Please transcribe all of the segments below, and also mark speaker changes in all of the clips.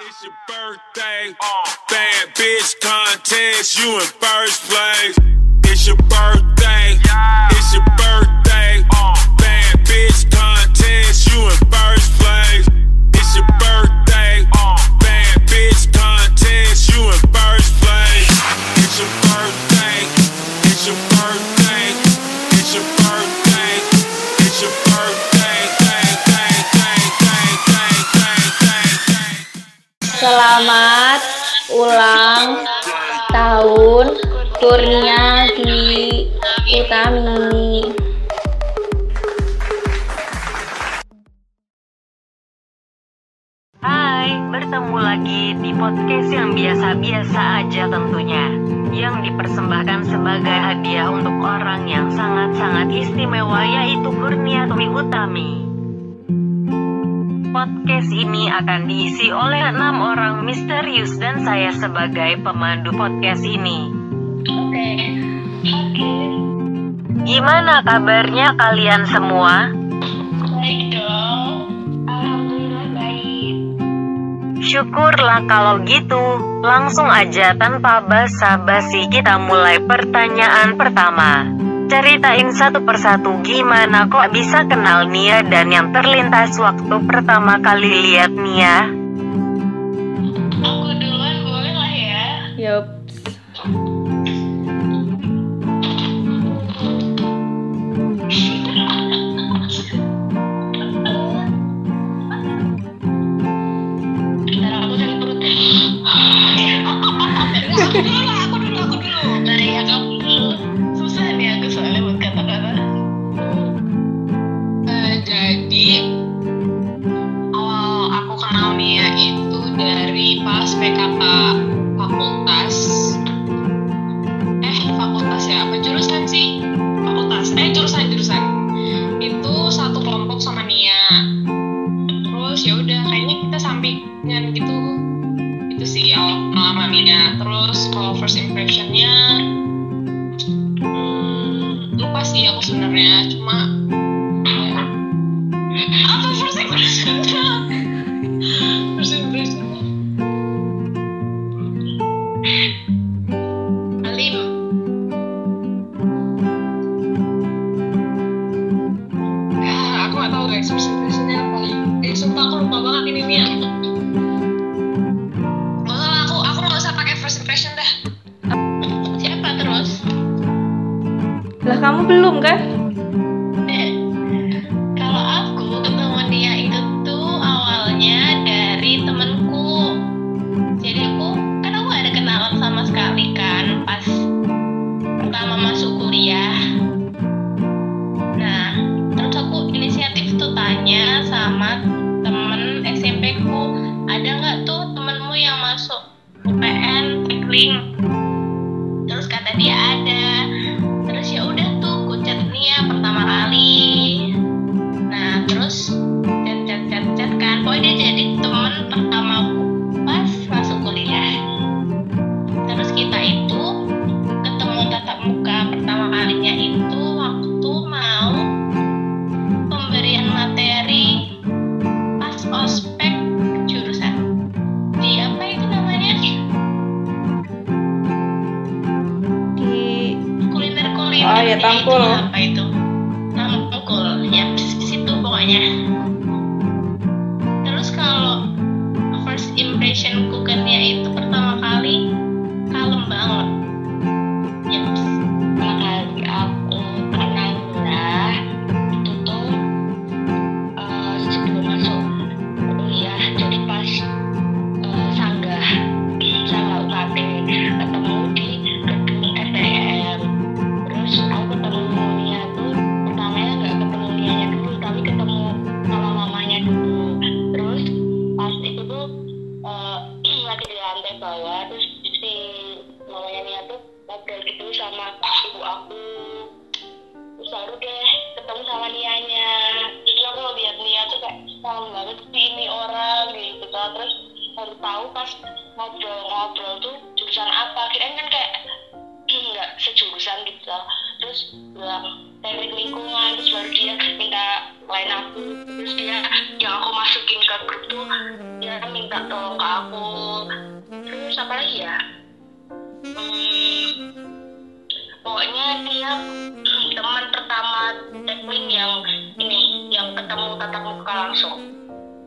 Speaker 1: It's your birthday. Bad bitch contest. You in first place. It's your birthday.
Speaker 2: Selamat ulang tahun Kurnia Dwi Utami.
Speaker 3: Hai, bertemu lagi di podcast yang biasa-biasa aja tentunya. Yang dipersembahkan sebagai hadiah untuk orang yang sangat-sangat istimewa yaitu Kurnia Dwi Utami. Podcast ini akan diisi oleh enam orang misterius dan saya sebagai pemandu podcast ini.
Speaker 2: Oke. Oke.
Speaker 3: Gimana kabarnya kalian semua?
Speaker 2: Baik dong. Alhamdulillah.
Speaker 3: Syukurlah kalau gitu. Langsung aja tanpa basa-basi kita mulai pertanyaan pertama. Ceritain satu persatu gimana kok bisa kenal Nia dan yang terlintas waktu pertama kali lihat Nia.
Speaker 2: belum kan?
Speaker 4: included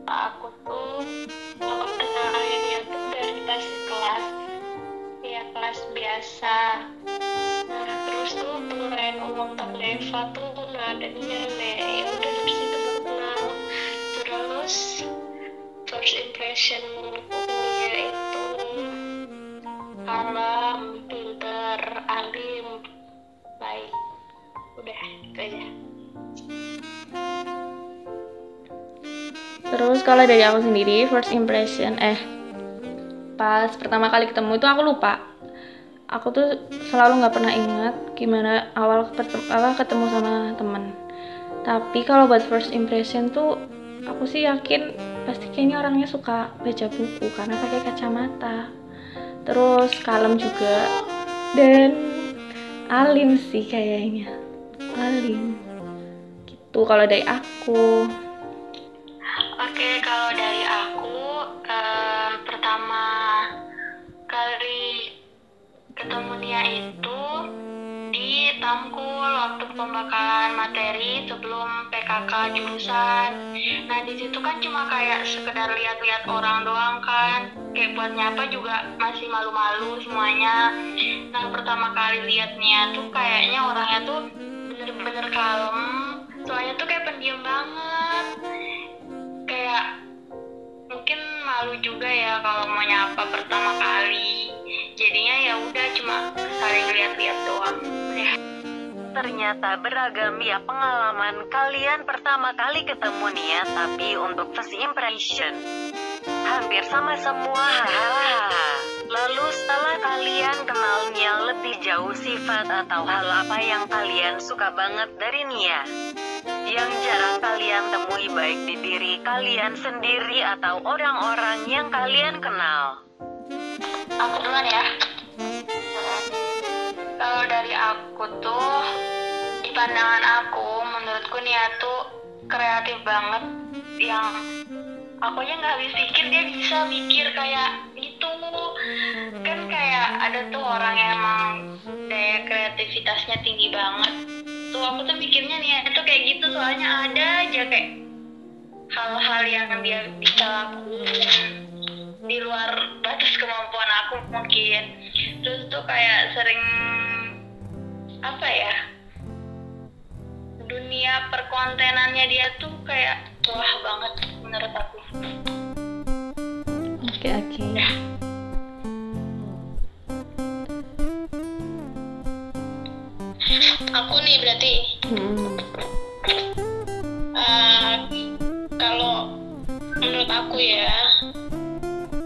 Speaker 4: aku tuh aku kenal dia tuh
Speaker 5: dari pas kelas ya kelas biasa. Nah terus tuh ulang tahun Eva tuh nggak ada nenek ya udah dari situ kenal. Terus first impression dia itu kalem
Speaker 6: Terus kalau dari aku sendiri first impression eh pas pertama kali ketemu itu aku lupa. Aku tuh selalu nggak pernah ingat gimana awal apa, ketemu sama temen. Tapi kalau buat first impression tuh aku sih yakin pasti kayaknya orangnya suka baca buku karena pakai kacamata. Terus kalem juga dan alim sih kayaknya. Alim. Gitu kalau dari aku.
Speaker 5: Oke, kalau dari aku em, pertama kali ketemu dia itu di Tamkul waktu pembakaran materi sebelum PKK jurusan. Nah di situ kan cuma kayak sekedar lihat-lihat orang doang kan, kayak buat nyapa juga masih malu-malu semuanya. Nah pertama kali liatnya tuh kayaknya orangnya tuh bener-bener kalem, soalnya tuh kayak pendiam banget kayak mungkin malu juga ya kalau mau nyapa pertama kali jadinya ya udah cuma saling lihat-lihat doang ya
Speaker 3: Ternyata beragam ya pengalaman kalian pertama kali ketemu nih ya, tapi untuk first impression hampir sama semua hahaha. Lalu setelah kalian kenalnya lebih jauh sifat atau hal apa yang kalian suka banget dari Nia? Yang jarang kalian temui baik di diri kalian sendiri atau orang-orang yang kalian kenal.
Speaker 5: aku duluan ya. Kalau dari aku tuh di pandangan aku menurutku Nia tuh kreatif banget. Yang aku aja nggak habis pikir dia bisa mikir kayak gitu. Kan kayak ada tuh orang yang emang daya kreativitasnya tinggi banget tuh aku tuh mikirnya nih itu kayak gitu. Soalnya ada aja kayak hal-hal yang dia bisa lakuin di luar batas kemampuan aku mungkin. Terus tuh kayak sering apa ya dunia perkontenannya dia tuh kayak wah banget menurut aku.
Speaker 6: Oke oke.
Speaker 5: Aku nih berarti.
Speaker 6: Hmm.
Speaker 5: eh, kalau menurut aku ya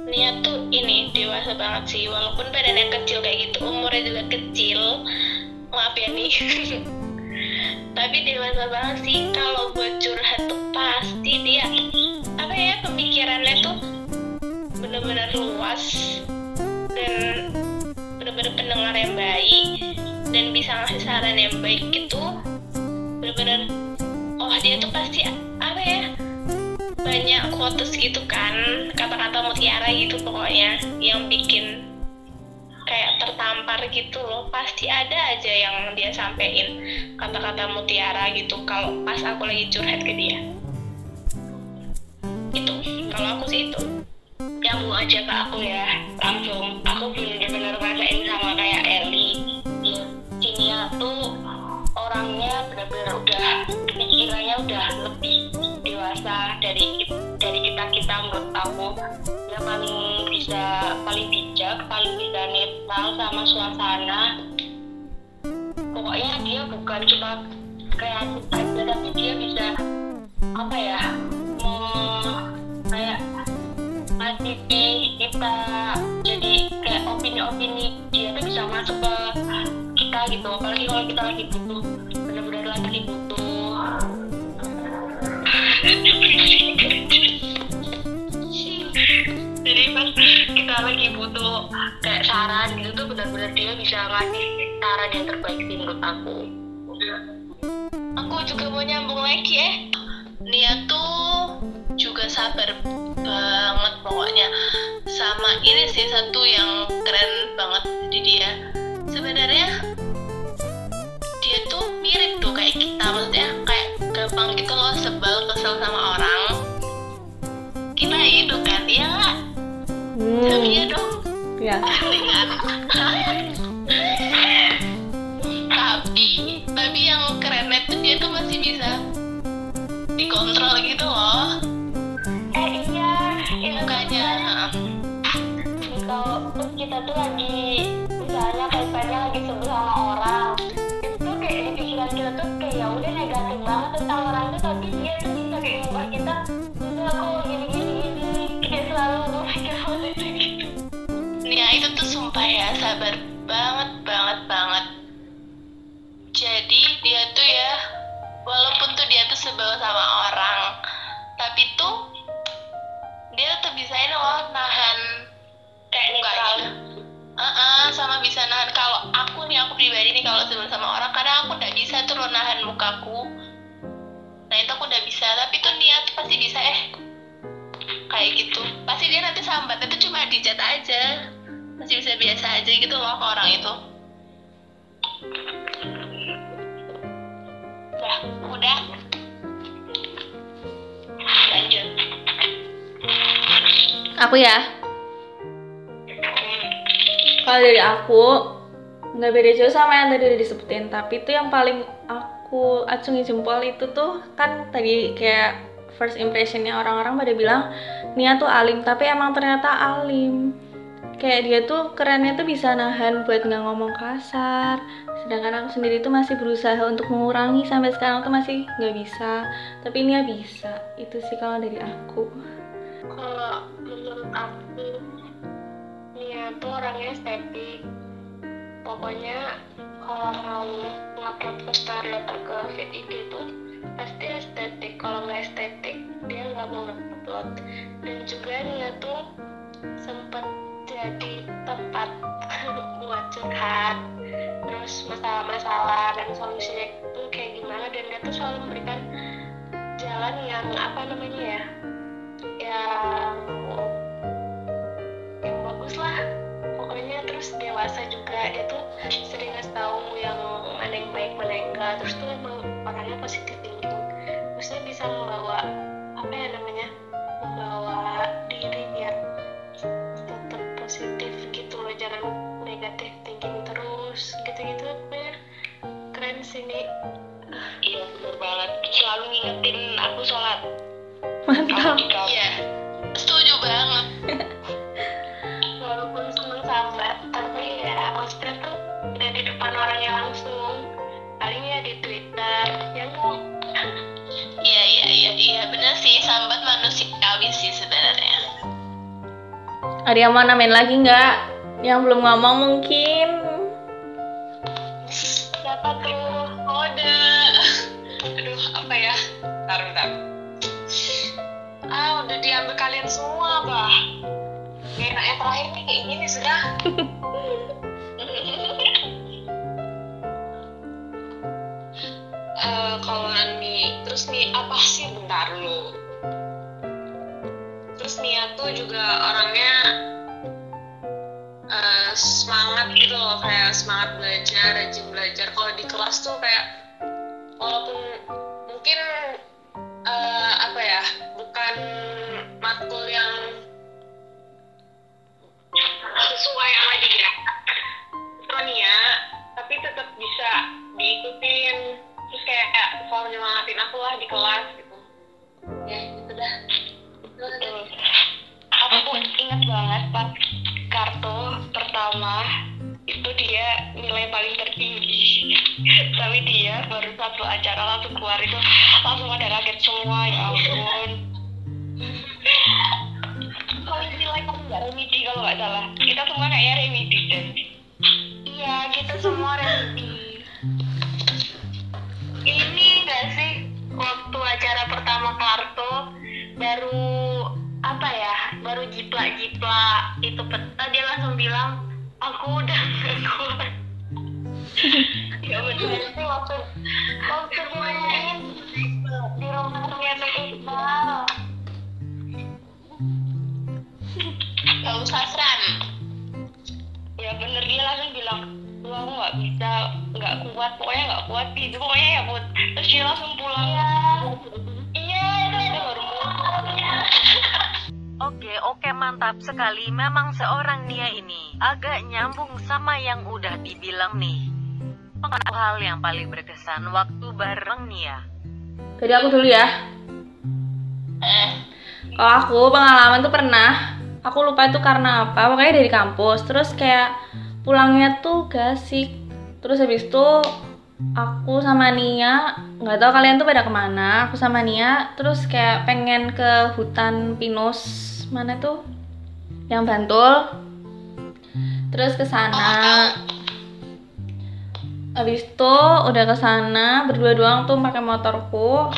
Speaker 5: Nia tuh ini dewasa banget sih. Walaupun badannya kecil kayak gitu umurnya juga kecil. Maaf ya nih tapi dewasa banget sih. Kalau buat curhat tuh pasti dia apa ya pemikirannya tuh bener-bener luas dan bener-bener pendengar yang baik dan bisa ngasih saran yang baik gitu bener-bener oh dia tuh pasti apa ya banyak quotes gitu kan kata-kata mutiara gitu pokoknya yang bikin kayak tertampar gitu loh. Pasti ada aja yang dia sampein kata-kata mutiara gitu kalau pas aku lagi curhat ke dia. Itu kalau aku sih itu. Nyambung aja ke aku ya langsung. Aku bener-bener ngerasain tuh orangnya bener-bener udah pikirannya udah lebih dewasa dari dari kita kita menurut aku. Dia paling bisa paling bijak paling bisa netral sama suasana. Pokoknya dia bukan cuma kreatif aja tapi dia bisa apa ya mau kayak ngasih kita jadi kayak opini-opini. Dia tuh bisa masuk ke gitu. Apalagi kalau kita lagi butuh benar-benar lagi butuh. Jadi pas kita lagi butuh kayak saran gitu tuh benar-benar dia bisa ngasih saran yang terbaik sih menurut aku. Aku juga mau nyambung lagi eh. Nia tuh juga sabar banget pokoknya.
Speaker 2: Sih satu yang keren banget di dia. Sebenarnya dia tuh mirip tuh kayak kita maksudnya kayak gampang gitu loh sebel kesel sama orang. Kita itu kan? Iya nggak? Tapi ya
Speaker 6: hmm
Speaker 2: dong
Speaker 6: ya
Speaker 2: tapi tapi yang kerennya tuh dia tuh masih bisa dikontrol gitu loh.
Speaker 7: Eh iya. Itu
Speaker 2: mukanya
Speaker 7: kalau terus kita tuh lagi misalnya kaitannya lagi sebel sama ya
Speaker 2: sabar banget banget banget. Jadi dia tuh ya walaupun tuh dia tuh sebel sama orang tapi tuh dia tetap bisa ini loh nahan
Speaker 7: kayak
Speaker 2: mukanya. Heeh, sama bisa nahan. Kalau aku nih aku pribadi nih kalau sebel sama orang kadang aku udah bisa tuh loh nahan mukaku. Nah itu aku udah bisa. Tapi tuh niat pasti bisa eh. Kayak gitu. Pasti dia nanti sambat itu cuma di chat aja masih bisa biasa aja gitu loh ke orang itu. Udah udah. Lanjut.
Speaker 6: Aku ya? Kalau dari aku nggak beda jauh sama yang tadi udah disebutin. Tapi itu yang paling aku acungi jempol itu tuh kan tadi kayak first impressionnya orang-orang pada bilang Nia tuh alim. Tapi emang ternyata alim kayak dia tuh kerennya tuh bisa nahan buat nggak ngomong kasar. Sedangkan aku sendiri tuh masih berusaha untuk mengurangi sampai sekarang tuh masih nggak bisa. Tapi Nia bisa itu sih kalau dari aku.
Speaker 7: Kalau menurut aku Nia tuh orangnya estetik pokoknya kalau mau ke story atau ke feed IG tuh pasti estetik. Kalau nggak estetik dia nggak mau ngupload dan juga Nia tuh sempat masalah-masalah dan solusinya itu kayak gimana dan dia tuh selalu memberikan jalan yang apa namanya ya yang yang bagus lah. Pokoknya terus dewasa juga dia tuh sering ngasih tahu yang mana yang baik mana yang enggak. Terus tuh emang orangnya positif thinking maksudnya bisa membawa sholat.
Speaker 6: Mantap.
Speaker 2: Iya. Setuju banget.
Speaker 7: Walaupun seneng sambat tapi ya maksudnya tuh udah di depan orangnya langsung paling ya di twitter yang
Speaker 2: iya iya iya iya bener sih sambat manusiawi sih sebenarnya.
Speaker 6: Ada yang mau namain lagi nggak? Yang belum ngomong mungkin
Speaker 2: sudah
Speaker 8: Eh, kalau Ani terus nih apa sih bentar lu? Terus Nia tuh juga orangnya eh, semangat gitu loh kayak semangat belajar rajin belajar. Kalau di kelas tuh kayak walaupun mungkin ya
Speaker 7: benar itu waktu waktu dimainin di rumah ternyata Iqbal lalu sasran ya bener dia langsung bilang lu aku nggak bisa nggak kuat pokoknya nggak kuat gitu pokoknya ya buat terus dia langsung pulang ya.
Speaker 3: Oke, oke mantap sekali. Memang seorang Nia ini agak nyambung sama yang udah dibilang nih. Hal yang paling berkesan waktu bareng Nia.
Speaker 6: Jadi aku dulu ya. Kalau aku pengalaman tuh pernah, aku lupa itu karena apa, pokoknya dari kampus. Terus kayak pulangnya tuh gasik. Terus habis itu aku sama Nia, nggak tahu kalian tuh pada ke mana. Aku sama Nia, terus kayak pengen ke hutan pinus mana tuh, yang Bantul. Terus ke sana. Habis itu udah ke sana berdua doang tuh pakai motorku.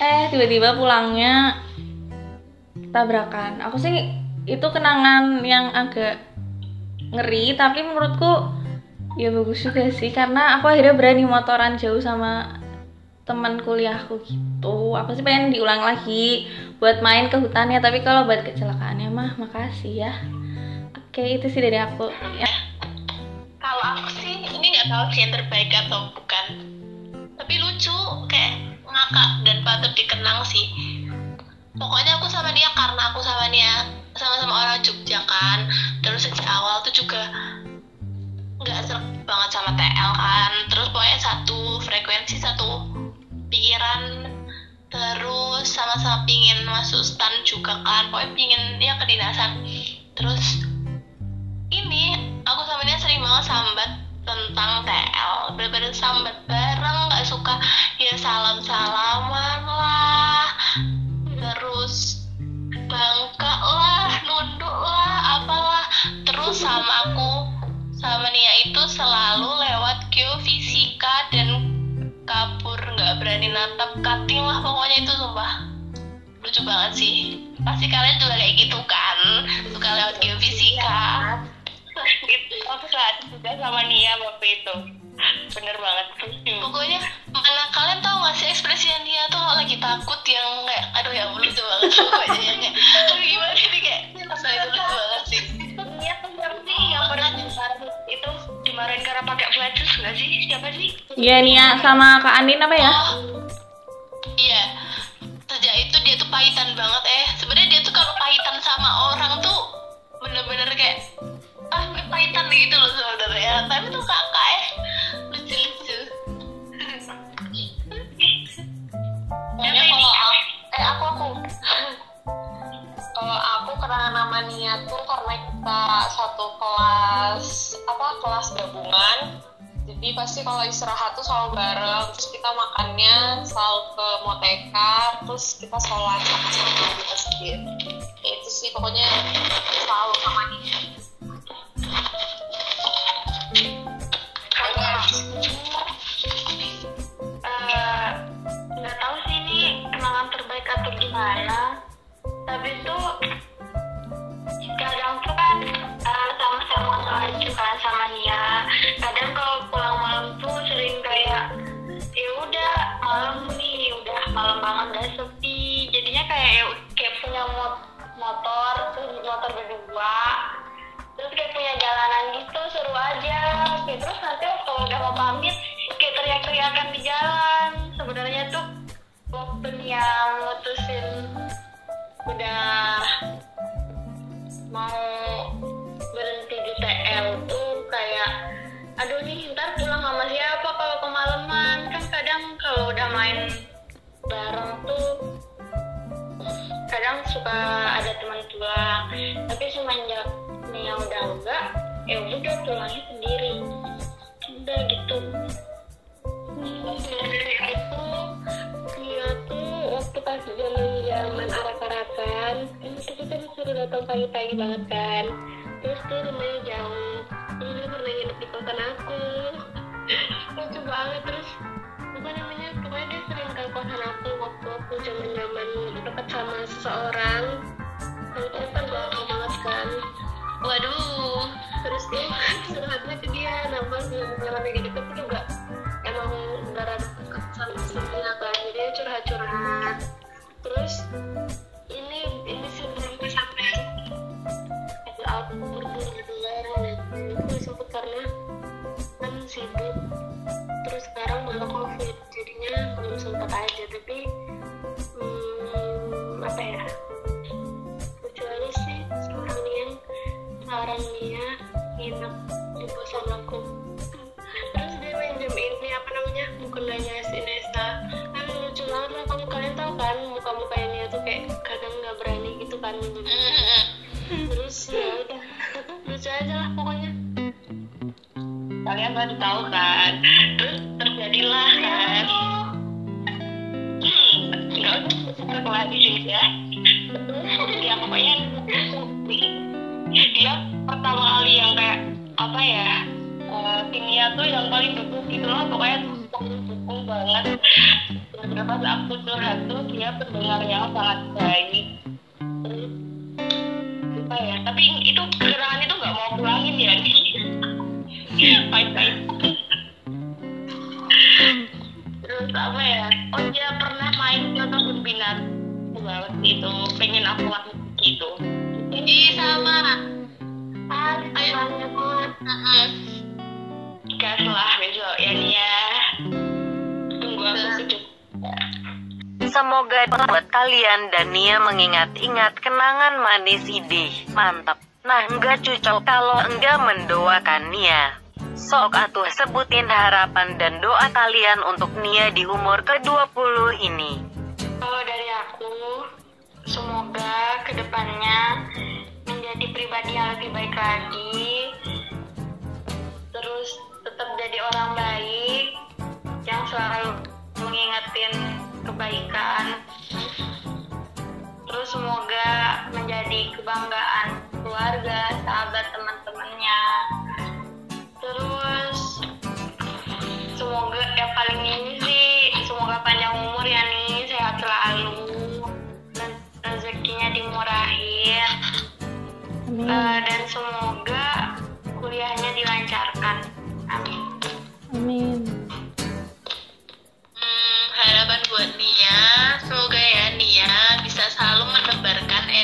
Speaker 6: Eh tiba-tiba pulangnya tabrakan. Aku sih itu kenangan yang agak ngeri tapi menurutku ya bagus juga sih karena aku akhirnya berani motoran jauh sama teman kuliahku gitu. Aku sih pengen diulang lagi buat main ke hutannya tapi kalau buat kecelakaannya mah makasih ya. Oke itu sih dari aku ya.
Speaker 2: kalau aku sih ini nggak tahu sih yang terbaik atau bukan tapi lucu kayak ngakak dan patut dikenang sih pokoknya aku sama dia karena aku sama dia sama-sama orang Jogja kan terus sejak awal tuh juga nggak serap banget sama TL kan terus pokoknya satu frekuensi satu pikiran terus sama-sama pingin masuk stan juga kan pokoknya pingin ya kedinasan. Terus ini aku sama dia sering banget sambat tentang TL bener-bener sambat bareng nggak suka ya salam salaman natap cutting lah pokoknya itu sumpah. Lucu banget sih. Pasti kalian juga kayak gitu kan? Suka lewat geofisika
Speaker 7: itu aku saat juga sama Nia waktu itu. Bener banget
Speaker 2: pokoknya mana kalian tahu gak sih ekspresi Nia tuh lagi takut yang kayak aduh ya lucu banget pokoknya. Yang kayak aduh gimana ini kayak asal itu lucu banget sih?
Speaker 7: Nia sih yang pernah itu dimarahin karena pakai flat shoes nggak sih? Siapa sih?
Speaker 6: Iya Nia sama Kak Andin apa ya?
Speaker 2: Oh, iya. Sejak itu dia tuh pahitan banget eh. Sebenarnya dia tuh kalau pahitan sama orang tuh bener-bener kayak ah gue pahitan gitu loh sebenarnya. Tapi tuh kakak eh lucu-lucu.
Speaker 8: Pokoknya kalau aku, eh aku aku kalau aku kenal nama Nia tuh karena kita satu kelas apa kelas gabungan jadi pasti kalau istirahat tuh selalu bareng terus kita makannya selalu ke moteka terus kita sholat di masjid Ya, itu sih pokoknya selalu sama Nia
Speaker 7: kadang suka ada teman pulang tapi semenjak Nia udah enggak ya udah pulangnya sendiri. Udah gitu. Itu Nia tuh waktu pas zaman zaman arak-arakan itu kita disuruh datang pagi-pagi banget kan. Terus tuh rumahnya jauh. Terus dia pernah nginep di kosan aku. Lucu banget. Terus apa namanya pokoknya dia sering ke kosan aku waktu aku zaman zaman deket sama seseorang. Itu kan gue banget kan.
Speaker 2: Waduh.
Speaker 7: terus dia curhatnya ke dia nama jalan lagi deket tuh juga emang beneran deket sama istrinya kan jadi dia curhat-curhat terus ini ini gue sampai aku buru-buru duluan kan terus ya udah. Lucu aja lah pokoknya.
Speaker 4: Kalian baru tahu kan? Terus terjadilah kan? nggak usah sebut lagi sih ya. Ya pokoknya dia pertama kali yang kayak apa ya eh, kimia tuh yang paling dukung gitu loh. Pokoknya dukung banget. Dan pas aku curhat tuh dia pendengar yang sangat baik Apa ya tapi itu gerakan itu nggak mau pulangin ya nih baik-baik terus apa ya? Oh dia pernah main contoh pembinaan banget itu pengen aku lakukan gitu.
Speaker 8: Ih sama.
Speaker 7: ah ayo. banget.
Speaker 4: Gas lah besok. Ya nih ya
Speaker 3: Semoga buat kalian dan Nia mengingat-ingat kenangan manis ide. Mantap. Nah, enggak cocok kalau enggak mendoakan Nia. Sok atuh sebutin harapan dan doa kalian untuk Nia di umur ke-20 ini.
Speaker 7: Kalau dari aku, semoga ke depannya menjadi pribadi yang lebih baik lagi, semoga menjadi kebanggaan keluarga, sahabat, teman-temannya, terus semoga yang paling ini sih semoga panjang umur ya nih. Sehat selalu. Dan rezekinya dimurahin.
Speaker 6: Amin.
Speaker 7: Eh, dan semoga kuliahnya dilancarkan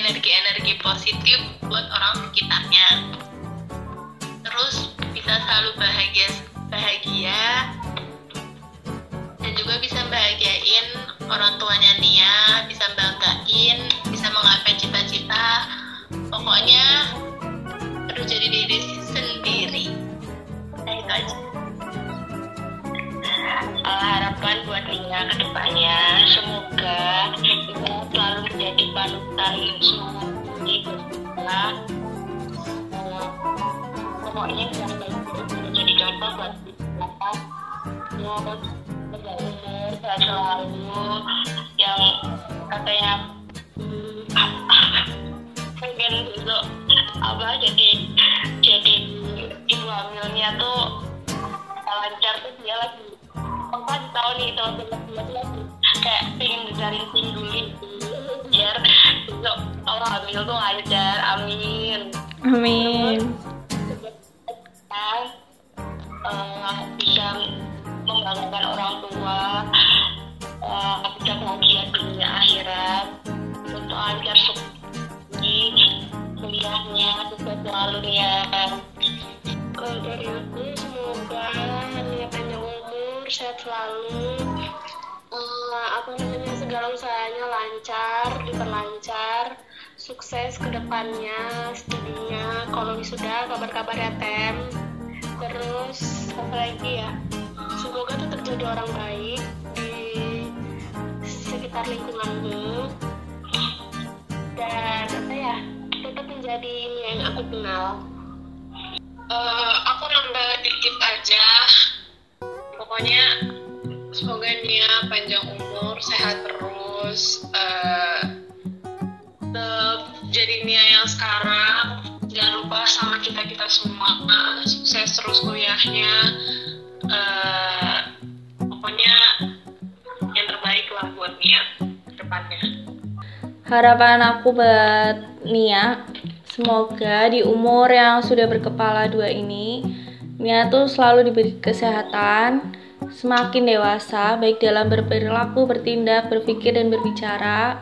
Speaker 8: energi-energi positif buat orang sekitarnya. Terus bisa selalu bahagia bahagia dan juga bisa bahagiain orang tuanya
Speaker 4: sukses selalu ya
Speaker 7: kalau dari aku semoga Nia panjang umur sehat selalu. Eh, apa namanya segala usahanya lancar diperlancar sukses ke depannya studinya kalau wisuda kabar-kabar ya tem. Terus apa lagi ya? Semoga tetap jadi orang baik di sekitar lingkunganmu dan apa ya tetap menjadi yang aku kenal
Speaker 8: Eh, aku nambah dikit aja. Pokoknya semoga Nia panjang umur, sehat terus, eh, tetap jadi Nia yang sekarang. Jangan lupa sama kita kita semua, sukses terus kuliahnya. Eh, pokoknya yang terbaik lah buat Nia ke depannya.
Speaker 6: Harapan aku buat Nia, semoga di umur yang sudah berkepala dua ini, Nia tuh selalu diberi kesehatan, semakin dewasa, baik dalam berperilaku, bertindak, berpikir, dan berbicara.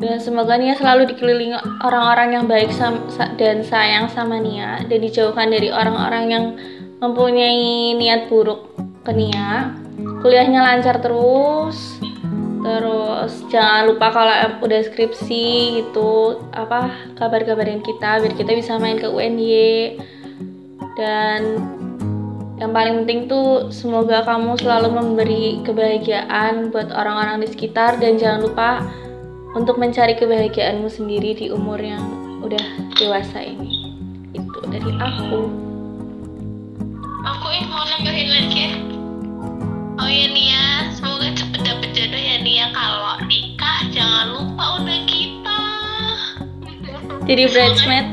Speaker 6: Dan semoga Nia selalu dikelilingi orang-orang yang baik dan sayang sama Nia, dan dijauhkan dari orang-orang yang mempunyai niat buruk ke Nia. Kuliahnya lancar terus, Terus jangan lupa kalau udah skripsi gitu apa kabar-kabarin kita biar kita bisa main ke UNY. dan yang paling penting tuh semoga kamu selalu memberi kebahagiaan buat orang-orang di sekitar dan jangan lupa untuk mencari kebahagiaanmu sendiri di umur yang udah dewasa ini. Itu dari aku.
Speaker 2: Aku ini mau nambahin lagi ya. Oh ya Nia semoga cepet dapet jodoh ya kalau nikah jangan lupa undang kita
Speaker 6: jadi bridesmaid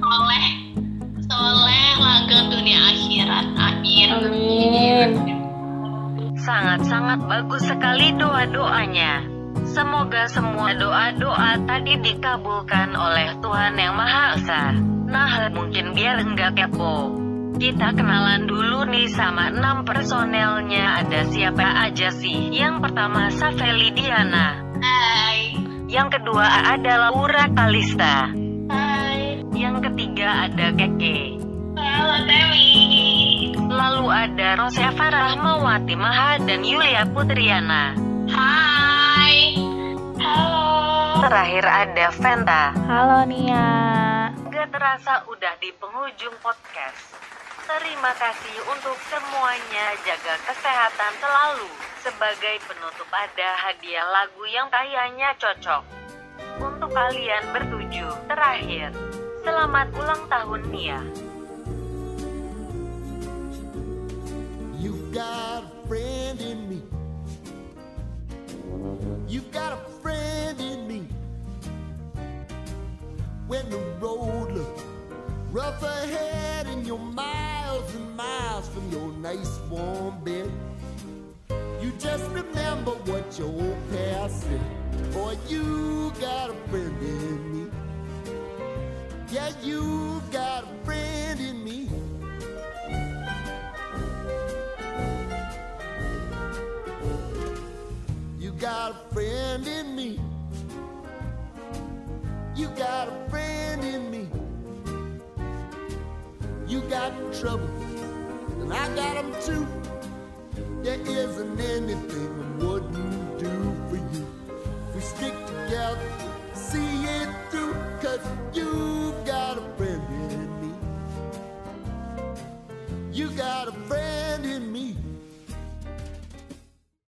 Speaker 2: soleh soleh langgeng dunia akhirat amin
Speaker 6: amin
Speaker 3: Sangat-sangat bagus sekali doa-doanya. Semoga semua doa-doa tadi dikabulkan oleh Tuhan Yang Maha Esa. Nah, mungkin biar enggak kepo. Kita kenalan dulu nih sama enam personelnya. Ada siapa aja sih? Yang pertama Safeli Diana.
Speaker 2: hai
Speaker 3: Yang kedua ada Laura Kalista.
Speaker 2: hai
Speaker 3: Yang ketiga ada Keke.
Speaker 2: halo Temi
Speaker 3: Lalu ada Rosefa Rahmawati Maha dan Yulia Putriana.
Speaker 2: hai halo
Speaker 3: Terakhir ada Venta.
Speaker 6: halo Nia
Speaker 3: Gak terasa udah di penghujung podcast. Terima kasih untuk semuanya. Jaga kesehatan selalu. Sebagai penutup ada hadiah lagu yang kayaknya cocok. Untuk kalian bertujuh. Terakhir, selamat ulang tahun Nia.
Speaker 9: You've got a friend in me. You've got a friend in me. When the road looks rough ahead and you're miles and miles from your nice warm bed, you just remember what your old past said. Boy, you got a friend in me. Yeah, you got a friend in me. You got a friend in me. You got a friend in me got trouble, and I got them too. There isn't anything I wouldn't do for you. We stick together.